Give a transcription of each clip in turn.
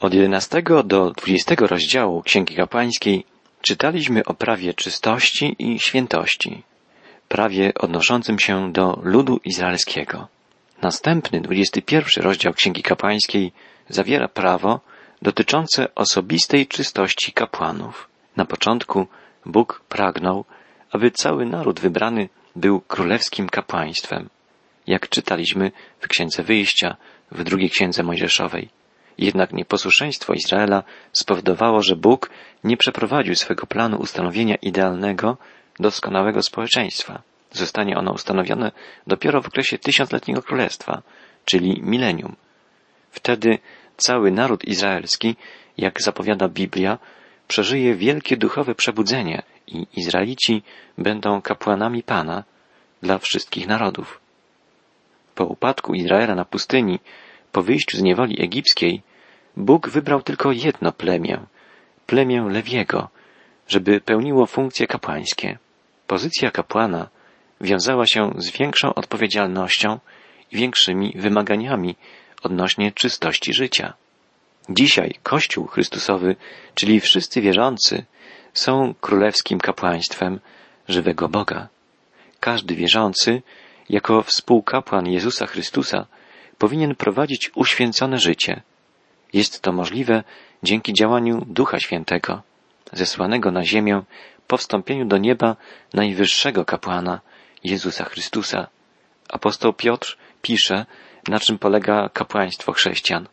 Od 11 do 20 rozdziału Księgi Kapłańskiej czytaliśmy o prawie czystości i świętości, prawie odnoszącym się do ludu izraelskiego. Następny, 21 rozdział Księgi Kapłańskiej zawiera prawo dotyczące osobistej czystości kapłanów. Na początku Bóg pragnął, aby cały naród wybrany był królewskim kapłaństwem, jak czytaliśmy w Księdze Wyjścia, w drugiej Księdze Mojżeszowej. Jednak nieposłuszeństwo Izraela spowodowało, że Bóg nie przeprowadził swego planu ustanowienia idealnego, doskonałego społeczeństwa. Zostanie ono ustanowione dopiero w okresie tysiącletniego królestwa, czyli milenium. Wtedy cały naród izraelski, jak zapowiada Biblia, przeżyje wielkie duchowe przebudzenie i Izraelici będą kapłanami Pana dla wszystkich narodów. Po upadku Izraela na pustyni, po wyjściu z niewoli egipskiej, Bóg wybrał tylko jedno plemię, plemię Lewiego, żeby pełniło funkcje kapłańskie. Pozycja kapłana wiązała się z większą odpowiedzialnością i większymi wymaganiami odnośnie czystości życia. Dzisiaj Kościół Chrystusowy, czyli wszyscy wierzący, są królewskim kapłaństwem żywego Boga. Każdy wierzący, jako współkapłan Jezusa Chrystusa, powinien prowadzić uświęcone życie. Jest to możliwe dzięki działaniu Ducha Świętego, zesłanego na ziemię po wstąpieniu do nieba najwyższego kapłana, Jezusa Chrystusa. Apostoł Piotr pisze, na czym polega kapłaństwo chrześcijan.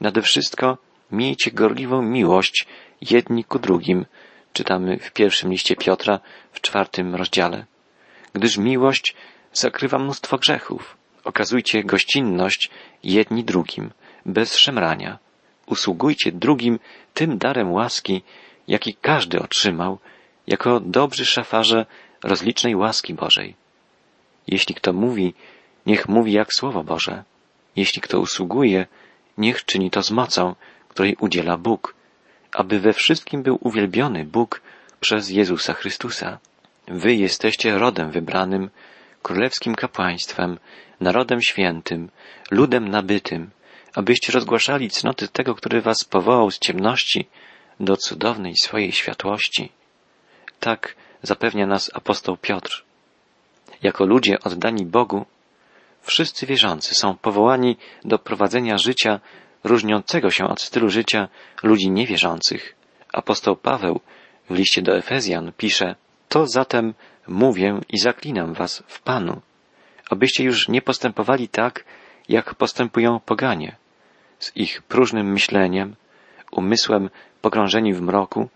Nade wszystko miejcie gorliwą miłość jedni ku drugim, czytamy w pierwszym liście Piotra w czwartym rozdziale. Gdyż miłość zakrywa mnóstwo grzechów. Okazujcie gościnność jedni drugim, bez szemrania. Usługujcie drugim tym darem łaski, jaki każdy otrzymał, jako dobrzy szafarze rozlicznej łaski Bożej. Jeśli kto mówi, niech mówi jak Słowo Boże. Jeśli kto usługuje, niech czyni to z mocą, której udziela Bóg, aby we wszystkim był uwielbiony Bóg przez Jezusa Chrystusa. Wy jesteście rodem wybranym, królewskim kapłaństwem, narodem świętym, ludem nabytym, abyście rozgłaszali cnoty tego, który was powołał z ciemności do cudownej swojej światłości. Tak zapewnia nas apostoł Piotr. Jako ludzie oddani Bogu, wszyscy wierzący są powołani do prowadzenia życia różniącego się od stylu życia ludzi niewierzących. Apostoł Paweł w liście do Efezjan pisze, to zatem mówię i zaklinam was w Panu, abyście już nie postępowali tak, jak postępują poganie, z ich próżnym myśleniem, umysłem pogrążeni w mroku,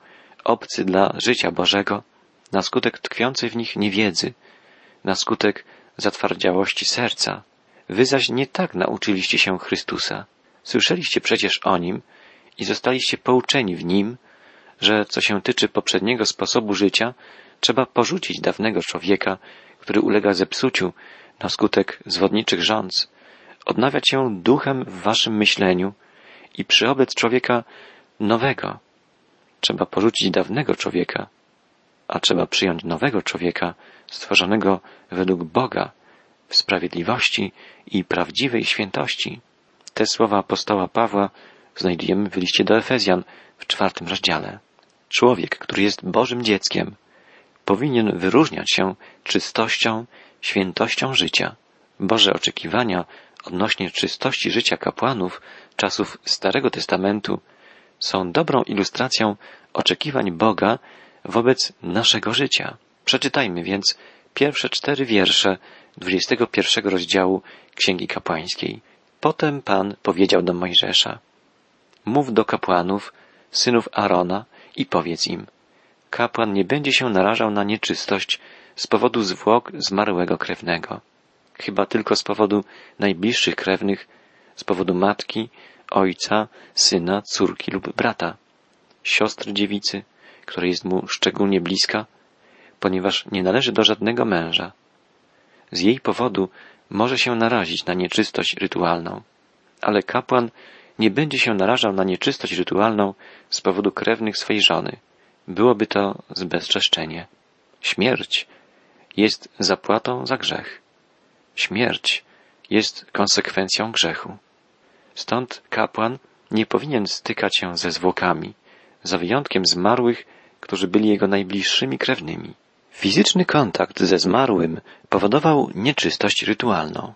obcy dla życia Bożego, na skutek tkwiącej w nich niewiedzy, na skutek zatwardziałości serca. Wy zaś nie tak nauczyliście się Chrystusa. Słyszeliście przecież o Nim i zostaliście pouczeni w Nim, że co się tyczy poprzedniego sposobu życia, trzeba porzucić dawnego człowieka, który ulega zepsuciu na skutek zwodniczych rządz, odnawiać się duchem w waszym myśleniu i przyobec człowieka nowego. Trzeba porzucić dawnego człowieka, a trzeba przyjąć nowego człowieka, stworzonego według Boga, w sprawiedliwości i prawdziwej świętości. Te słowa apostoła Pawła znajdujemy w liście do Efezjan w czwartym rozdziale. Człowiek, który jest Bożym dzieckiem, powinien wyróżniać się czystością, świętością życia. Boże oczekiwania odnośnie czystości życia kapłanów czasów Starego Testamentu są dobrą ilustracją oczekiwań Boga wobec naszego życia. Przeczytajmy więc pierwsze cztery wiersze 21 rozdziału Księgi Kapłańskiej. Potem Pan powiedział do Mojżesza, mów do kapłanów, synów Arona i powiedz im, kapłan nie będzie się narażał na nieczystość z powodu zwłok zmarłego krewnego, chyba tylko z powodu najbliższych krewnych, z powodu matki, ojca, syna, córki lub brata, siostry dziewicy, która jest mu szczególnie bliska, ponieważ nie należy do żadnego męża. Z jej powodu może się narazić na nieczystość rytualną, ale kapłan nie będzie się narażał na nieczystość rytualną z powodu krewnych swej żony. Byłoby to zbezczeszczenie. Śmierć jest zapłatą za grzech. Śmierć jest konsekwencją grzechu. Stąd kapłan nie powinien stykać się ze zwłokami, za wyjątkiem zmarłych, którzy byli jego najbliższymi krewnymi. Fizyczny kontakt ze zmarłym powodował nieczystość rytualną.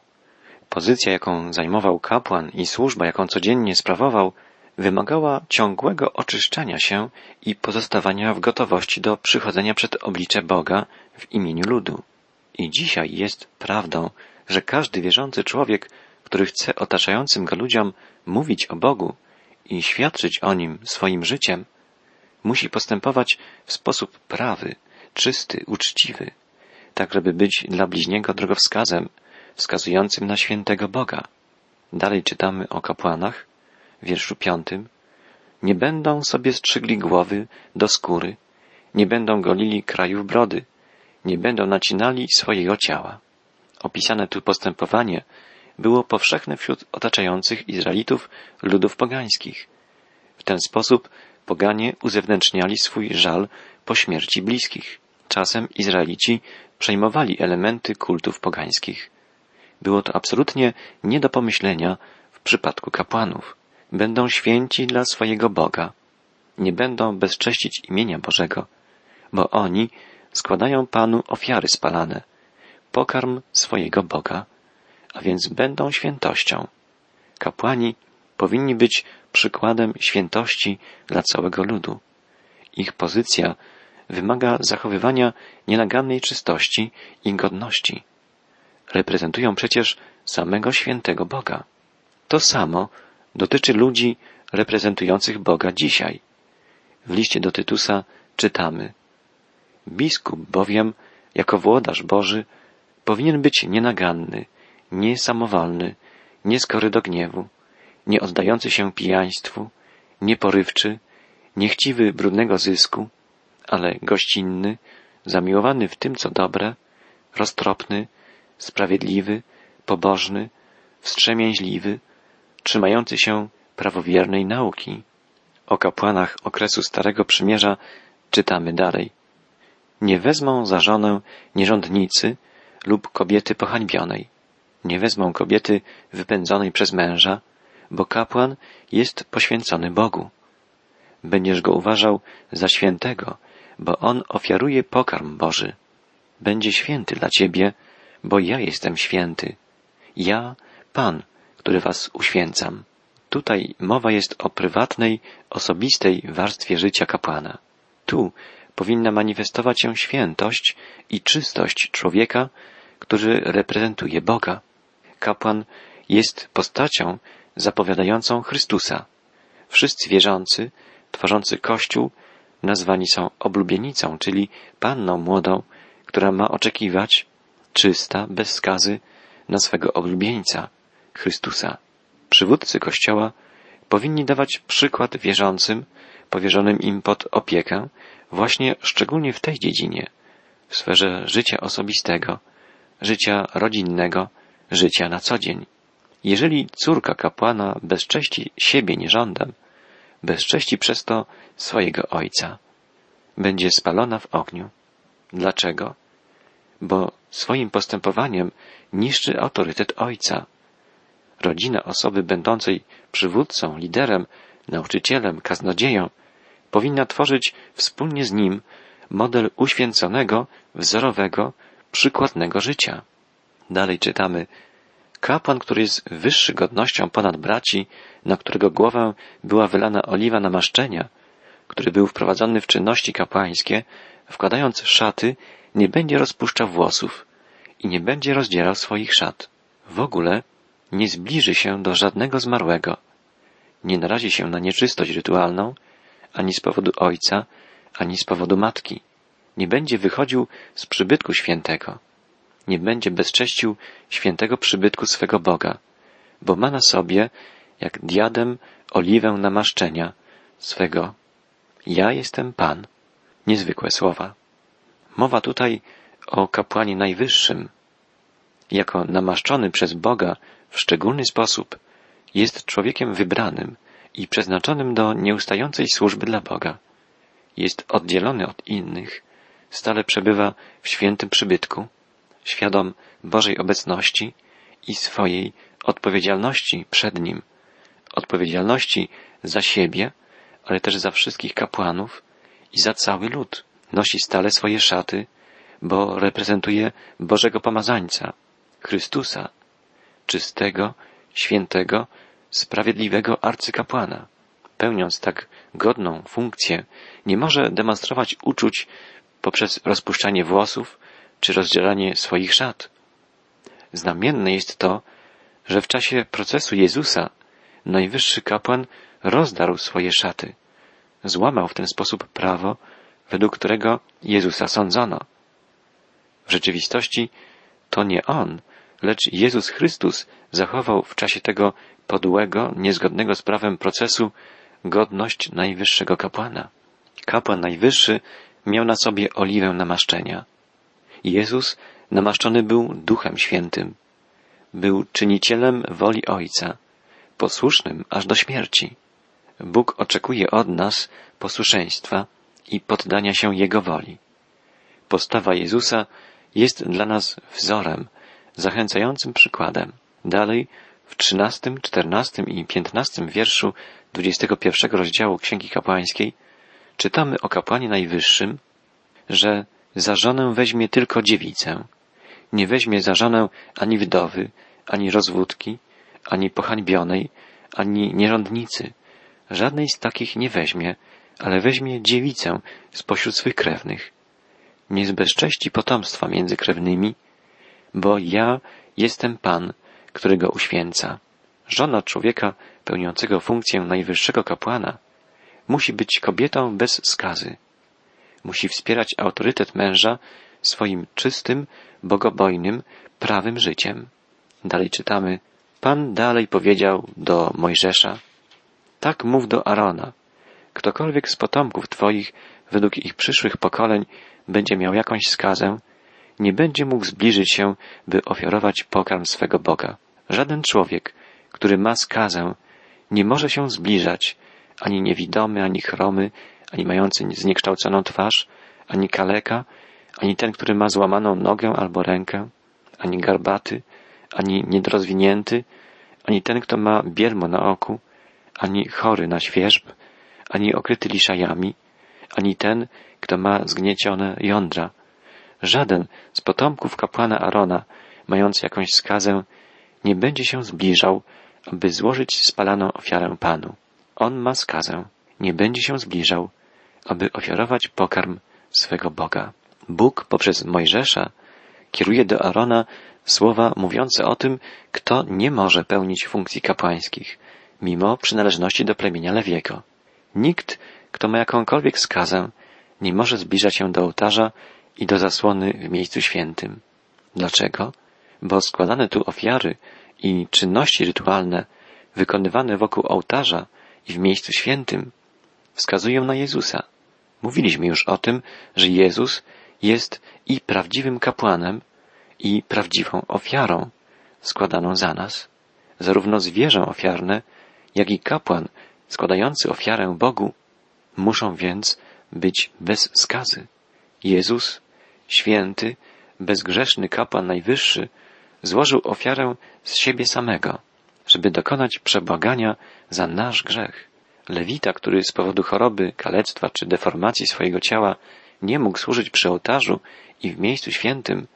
Pozycja, jaką zajmował kapłan i służba, jaką codziennie sprawował, wymagała ciągłego oczyszczania się i pozostawania w gotowości do przychodzenia przed oblicze Boga w imieniu ludu. I dzisiaj jest prawdą, że każdy wierzący człowiek, który chce otaczającym go ludziom mówić o Bogu i świadczyć o nim swoim życiem, musi postępować w sposób prawy, czysty, uczciwy, tak żeby być dla bliźniego drogowskazem, wskazującym na świętego Boga. Dalej czytamy o kapłanach, wierszu piątym. Nie będą sobie strzygli głowy do skóry, nie będą golili krajów brody, nie będą nacinali swojego ciała. Opisane tu postępowanie było powszechne wśród otaczających Izraelitów ludów pogańskich. W ten sposób poganie uzewnętrzniali swój żal po śmierci bliskich. Czasem Izraelici przejmowali elementy kultów pogańskich. Było to absolutnie nie do pomyślenia w przypadku kapłanów. Będą święci dla swojego Boga. Nie będą bezcześcić imienia Bożego, bo oni składają Panu ofiary spalane, pokarm swojego Boga, a więc będą świętością. Kapłani powinni być przykładem świętości dla całego ludu. Ich pozycja wymaga zachowywania nienagannej czystości i godności. Reprezentują przecież samego świętego Boga. To samo dotyczy ludzi reprezentujących Boga dzisiaj. W liście do Tytusa czytamy Biskup bowiem, jako włodarz Boży, powinien być nienaganny, niesamowalny, nieskory do gniewu, nie oddający się pijaństwu, nieporywczy, niechciwy brudnego zysku, ale gościnny, zamiłowany w tym, co dobre, roztropny, sprawiedliwy, pobożny, wstrzemięźliwy, trzymający się prawowiernej nauki. O kapłanach okresu Starego Przymierza czytamy dalej. Nie wezmą za żonę nierządnicy lub kobiety pohańbionej. Nie wezmą kobiety wypędzonej przez męża, bo kapłan jest poświęcony Bogu. Będziesz go uważał za świętego, bo on ofiaruje pokarm Boży. Będzie święty dla ciebie, bo ja jestem święty. Ja, Pan, który was uświęcam. Tutaj mowa jest o prywatnej, osobistej warstwie życia kapłana. Tu powinna manifestować się świętość i czystość człowieka, który reprezentuje Boga. Kapłan jest postacią zapowiadającą Chrystusa. Wszyscy wierzący, tworzący Kościół, nazwani są oblubienicą, czyli panną młodą, która ma oczekiwać, czysta, bez skazy, na swego oblubieńca, Chrystusa. Przywódcy Kościoła powinni dawać przykład wierzącym, powierzonym im pod opiekę, właśnie szczególnie w tej dziedzinie, w sferze życia osobistego, życia rodzinnego, życia na co dzień. Jeżeli córka kapłana bezcześci siebie nierządem, bezcześci przez to swojego ojca, będzie spalona w ogniu. Dlaczego? Bo swoim postępowaniem niszczy autorytet ojca. Rodzina osoby będącej przywódcą, liderem, nauczycielem, kaznodzieją powinna tworzyć wspólnie z nim model uświęconego, wzorowego, przykładnego życia. Dalej czytamy Kapłan, który jest wyższy godnością ponad braci, na którego głowę była wylana oliwa namaszczenia, który był wprowadzony w czynności kapłańskie, wkładając szaty, nie będzie rozpuszczał włosów i nie będzie rozdzierał swoich szat. W ogóle nie zbliży się do żadnego zmarłego, nie narazi się na nieczystość rytualną, ani z powodu ojca, ani z powodu matki. Nie będzie wychodził z przybytku świętego nie będzie bezcześcił świętego przybytku swego Boga, bo ma na sobie, jak diadem, oliwę namaszczenia swego. Ja jestem Pan. Niezwykłe słowa. Mowa tutaj o kapłanie najwyższym. Jako namaszczony przez Boga w szczególny sposób jest człowiekiem wybranym i przeznaczonym do nieustającej służby dla Boga. Jest oddzielony od innych, stale przebywa w świętym przybytku, świadom Bożej obecności i swojej odpowiedzialności przed Nim, odpowiedzialności za siebie, ale też za wszystkich kapłanów i za cały lud. Nosi stale swoje szaty, bo reprezentuje Bożego Pomazańca, Chrystusa, czystego, świętego, sprawiedliwego arcykapłana. Pełniąc tak godną funkcję, nie może demonstrować uczuć poprzez rozpuszczanie włosów czy rozdzielanie swoich szat. Znamienne jest to, że w czasie procesu Jezusa najwyższy kapłan rozdarł swoje szaty. Złamał w ten sposób prawo, według którego Jezusa sądzono. W rzeczywistości to nie on, lecz Jezus Chrystus zachował w czasie tego podłego, niezgodnego z prawem procesu godność najwyższego kapłana. Kapłan najwyższy miał na sobie oliwę namaszczenia. Jezus namaszczony był Duchem Świętym. Był czynicielem woli Ojca, posłusznym aż do śmierci. Bóg oczekuje od nas posłuszeństwa i poddania się Jego woli. Postawa Jezusa jest dla nas wzorem, zachęcającym przykładem. Dalej, w trzynastym, czternastym i piętnastym wierszu dwudziestego pierwszego rozdziału Księgi Kapłańskiej czytamy o kapłanie najwyższym, że za żonę weźmie tylko dziewicę. Nie weźmie za żonę ani wdowy, ani rozwódki, ani pohańbionej, ani nierządnicy. Żadnej z takich nie weźmie, ale weźmie dziewicę spośród swych krewnych. Nie zbezcześci potomstwa między krewnymi, bo ja jestem Pan, który go uświęca. Żona człowieka pełniącego funkcję najwyższego kapłana musi być kobietą bez skazy. Musi wspierać autorytet męża swoim czystym, bogobojnym, prawym życiem. Dalej czytamy. Pan dalej powiedział do Mojżesza, tak mów do Arona. Ktokolwiek z potomków Twoich, według ich przyszłych pokoleń, będzie miał jakąś skazę, nie będzie mógł zbliżyć się, by ofiarować pokarm swego Boga. Żaden człowiek, który ma skazę, nie może się zbliżać, ani niewidomy, ani chromy, ani mający zniekształconą twarz, ani kaleka, ani ten, który ma złamaną nogę albo rękę, ani garbaty, ani niedorozwinięty, ani ten, kto ma bielmo na oku, ani chory na świerzb, ani okryty liszajami, ani ten, kto ma zgniecione jądra. Żaden z potomków kapłana Arona, mający jakąś skazę, nie będzie się zbliżał, aby złożyć spalaną ofiarę Panu. On ma skazę, nie będzie się zbliżał, aby ofiarować pokarm swego Boga. Bóg poprzez Mojżesza kieruje do Arona słowa mówiące o tym, kto nie może pełnić funkcji kapłańskich, mimo przynależności do plemienia Lewiego. Nikt, kto ma jakąkolwiek skazę, nie może zbliżać się do ołtarza i do zasłony w miejscu świętym. Dlaczego? Bo składane tu ofiary i czynności rytualne wykonywane wokół ołtarza i w miejscu świętym wskazują na Jezusa. Mówiliśmy już o tym, że Jezus jest i prawdziwym kapłanem, i prawdziwą ofiarą składaną za nas. Zarówno zwierzę ofiarne, jak i kapłan składający ofiarę Bogu muszą więc być bez skazy. Jezus, święty, bezgrzeszny kapłan najwyższy, złożył ofiarę z siebie samego, żeby dokonać przebłagania za nasz grzech. Lewita, który z powodu choroby, kalectwa czy deformacji swojego ciała nie mógł służyć przy ołtarzu i w miejscu świętym,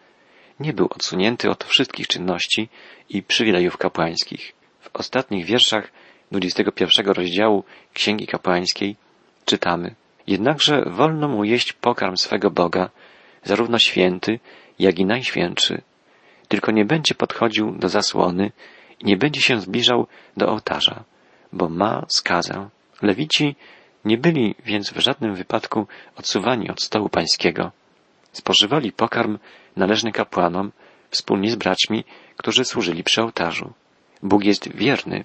nie był odsunięty od wszystkich czynności i przywilejów kapłańskich. W ostatnich wierszach 21 rozdziału Księgi Kapłańskiej czytamy Jednakże wolno mu jeść pokarm swego Boga, zarówno święty, jak i najświętszy. Tylko nie będzie podchodził do zasłony i nie będzie się zbliżał do ołtarza, bo ma skazę. Lewici nie byli więc w żadnym wypadku odsuwani od stołu pańskiego. Spożywali pokarm należny kapłanom wspólnie z braćmi, którzy służyli przy ołtarzu. Bóg jest wierny,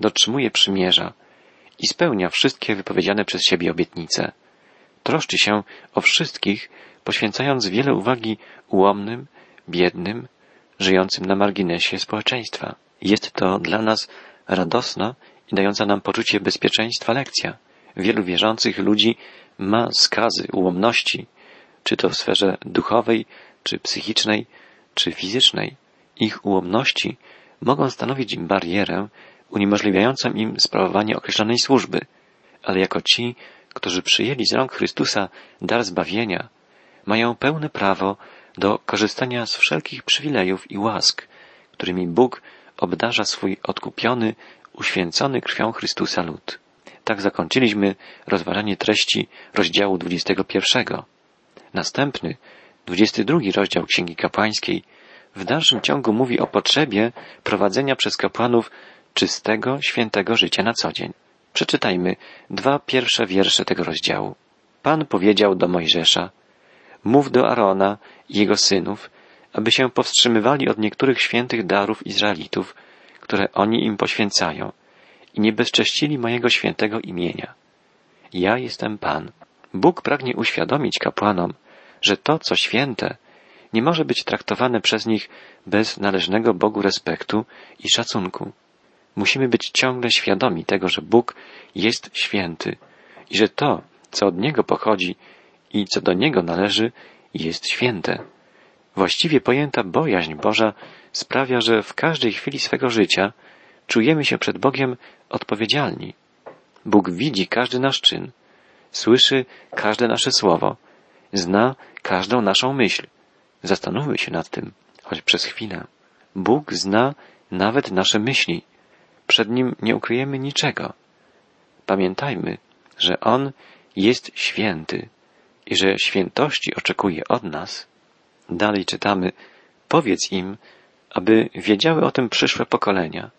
dotrzymuje przymierza i spełnia wszystkie wypowiedziane przez siebie obietnice. Troszczy się o wszystkich, poświęcając wiele uwagi ułomnym, biednym, żyjącym na marginesie społeczeństwa. Jest to dla nas radosna i dająca nam poczucie bezpieczeństwa lekcja. Wielu wierzących ludzi ma skazy ułomności, czy to w sferze duchowej, czy psychicznej, czy fizycznej. Ich ułomności mogą stanowić barierę uniemożliwiającą im sprawowanie określonej służby, ale jako ci, którzy przyjęli z rąk Chrystusa dar zbawienia, mają pełne prawo do korzystania z wszelkich przywilejów i łask, którymi Bóg obdarza swój odkupiony, uświęcony krwią Chrystusa lud. Tak zakończyliśmy rozważanie treści rozdziału 21. Następny, 22 rozdział Księgi Kapłańskiej w dalszym ciągu mówi o potrzebie prowadzenia przez kapłanów czystego, świętego życia na co dzień. Przeczytajmy dwa pierwsze wiersze tego rozdziału. Pan powiedział do Mojżesza, mów do Arona i jego synów, aby się powstrzymywali od niektórych świętych darów Izraelitów, które oni im poświęcają i nie bezcześcili mojego świętego imienia. Ja jestem Pan. Bóg pragnie uświadomić kapłanom, że to, co święte, nie może być traktowane przez nich bez należnego Bogu respektu i szacunku. Musimy być ciągle świadomi tego, że Bóg jest święty i że to, co od Niego pochodzi i co do Niego należy, jest święte. Właściwie pojęta bojaźń Boża sprawia, że w każdej chwili swego życia czujemy się przed Bogiem odpowiedzialni. Bóg widzi każdy nasz czyn, słyszy każde nasze słowo, zna każdą naszą myśl. Zastanówmy się nad tym, choć przez chwilę. Bóg zna nawet nasze myśli. Przed Nim nie ukryjemy niczego. Pamiętajmy, że On jest święty i że świętości oczekuje od nas. Dalej czytamy, powiedz im, aby wiedziały o tym przyszłe pokolenia.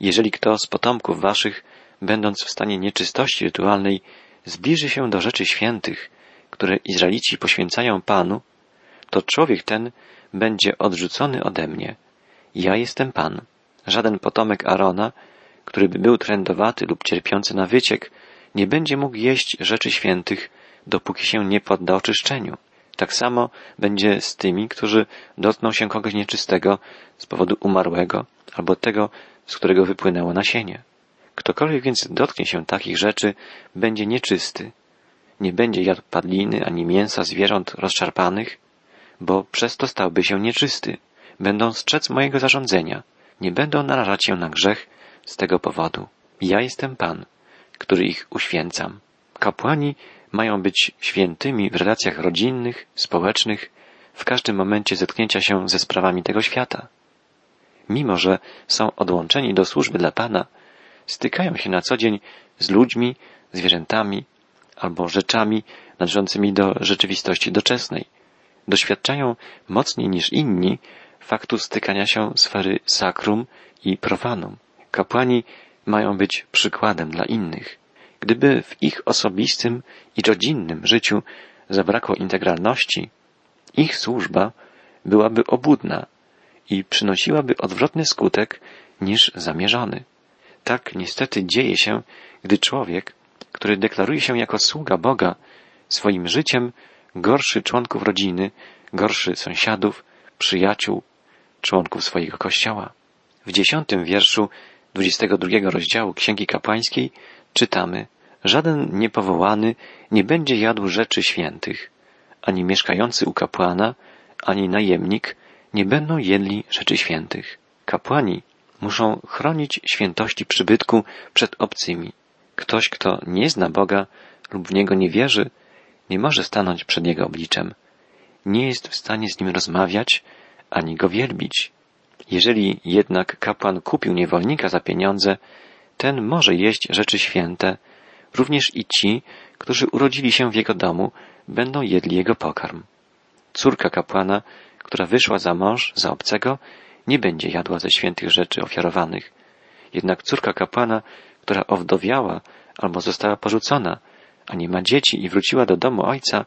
Jeżeli kto z potomków waszych, będąc w stanie nieczystości rytualnej, zbliży się do rzeczy świętych, które Izraelici poświęcają Panu, to człowiek ten będzie odrzucony ode mnie. Ja jestem Pan. Żaden potomek Arona, który by był trędowaty lub cierpiący na wyciek, nie będzie mógł jeść rzeczy świętych, dopóki się nie podda oczyszczeniu. Tak samo będzie z tymi, którzy dotkną się kogoś nieczystego z powodu umarłego albo tego, z którego wypłynęło nasienie. Ktokolwiek więc dotknie się takich rzeczy, będzie nieczysty. Nie będzie jadł padliny ani mięsa zwierząt rozszarpanych, bo przez to stałby się nieczysty. Będą strzec mojego zarządzenia. Nie będą narażać się na grzech z tego powodu. Ja jestem Pan, który ich uświęcam. Kapłani mają być świętymi w relacjach rodzinnych, społecznych, w każdym momencie zetknięcia się ze sprawami tego świata. Mimo, że są odłączeni do służby dla Pana, stykają się na co dzień z ludźmi, zwierzętami albo rzeczami należącymi do rzeczywistości doczesnej. Doświadczają mocniej niż inni faktu stykania się sfery sakrum i profanum. Kapłani mają być przykładem dla innych. Gdyby w ich osobistym i rodzinnym życiu zabrakło integralności, ich służba byłaby obłudna i przynosiłaby odwrotny skutek niż zamierzony. Tak niestety dzieje się, gdy człowiek, który deklaruje się jako sługa Boga, swoim życiem gorszy członków rodziny, gorszy sąsiadów, przyjaciół, członków swojego kościoła. W dziesiątym wierszu 22 rozdziału Księgi Kapłańskiej czytamy Żaden niepowołany nie będzie jadł rzeczy świętych, ani mieszkający u kapłana, ani najemnik nie będą jedli rzeczy świętych. Kapłani muszą chronić świętości przybytku przed obcymi. Ktoś, kto nie zna Boga lub w Niego nie wierzy, nie może stanąć przed Jego obliczem. Nie jest w stanie z Nim rozmawiać, ani Go wielbić. Jeżeli jednak kapłan kupił niewolnika za pieniądze, ten może jeść rzeczy święte, również i ci, którzy urodzili się w jego domu, będą jedli jego pokarm. Córka kapłana, która wyszła za mąż, za obcego, nie będzie jadła ze świętych rzeczy ofiarowanych. Jednak córka kapłana, która owdowiała albo została porzucona, a nie ma dzieci i wróciła do domu ojca,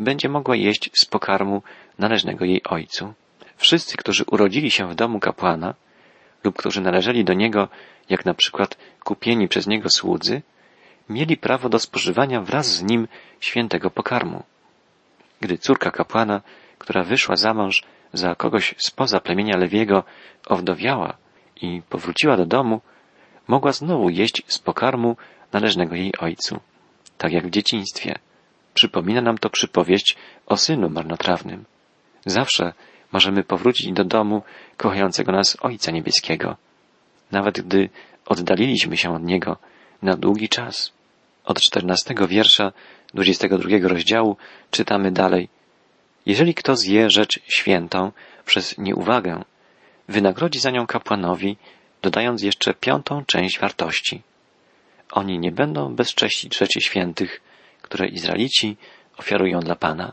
będzie mogła jeść z pokarmu należnego jej ojcu. Wszyscy, którzy urodzili się w domu kapłana lub którzy należeli do niego, jak na przykład kupieni przez niego słudzy, mieli prawo do spożywania wraz z nim świętego pokarmu. Gdy córka kapłana, która wyszła za mąż za kogoś spoza plemienia Lewiego, owdowiała i powróciła do domu, mogła znowu jeść z pokarmu należnego jej ojcu, tak jak w dzieciństwie. Przypomina nam to przypowieść o synu marnotrawnym. Zawsze możemy powrócić do domu kochającego nas Ojca Niebieskiego. Nawet gdy oddaliliśmy się od Niego na długi czas. Od czternastego wiersza dwudziestego drugiego rozdziału czytamy dalej. Jeżeli kto zje rzecz świętą przez nieuwagę, wynagrodzi za nią kapłanowi, dodając jeszcze piątą część wartości. Oni nie będą bezcześcić rzeczy świętych, które Izraelici ofiarują dla Pana.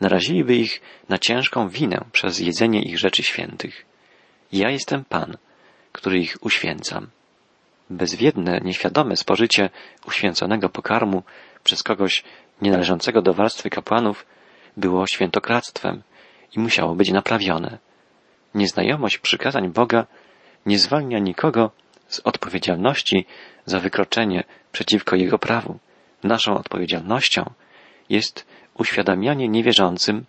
Naraziliby ich na ciężką winę przez jedzenie ich rzeczy świętych. Ja jestem Pan, który ich uświęcam. Bezwiedne, nieświadome spożycie uświęconego pokarmu przez kogoś nienależącego do warstwy kapłanów było świętokradztwem i musiało być naprawione. Nieznajomość przykazań Boga nie zwalnia nikogo z odpowiedzialności za wykroczenie przeciwko Jego prawu. Naszą odpowiedzialnością jest uświadamianie niewierzącym,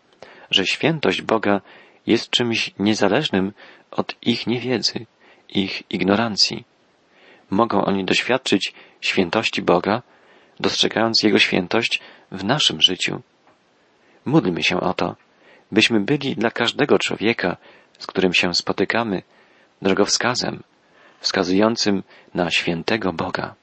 że świętość Boga jest czymś niezależnym od ich niewiedzy, ich ignorancji. Mogą oni doświadczyć świętości Boga, dostrzegając Jego świętość w naszym życiu. Módlmy się o to, byśmy byli dla każdego człowieka, z którym się spotykamy, drogowskazem, wskazującym na świętego Boga.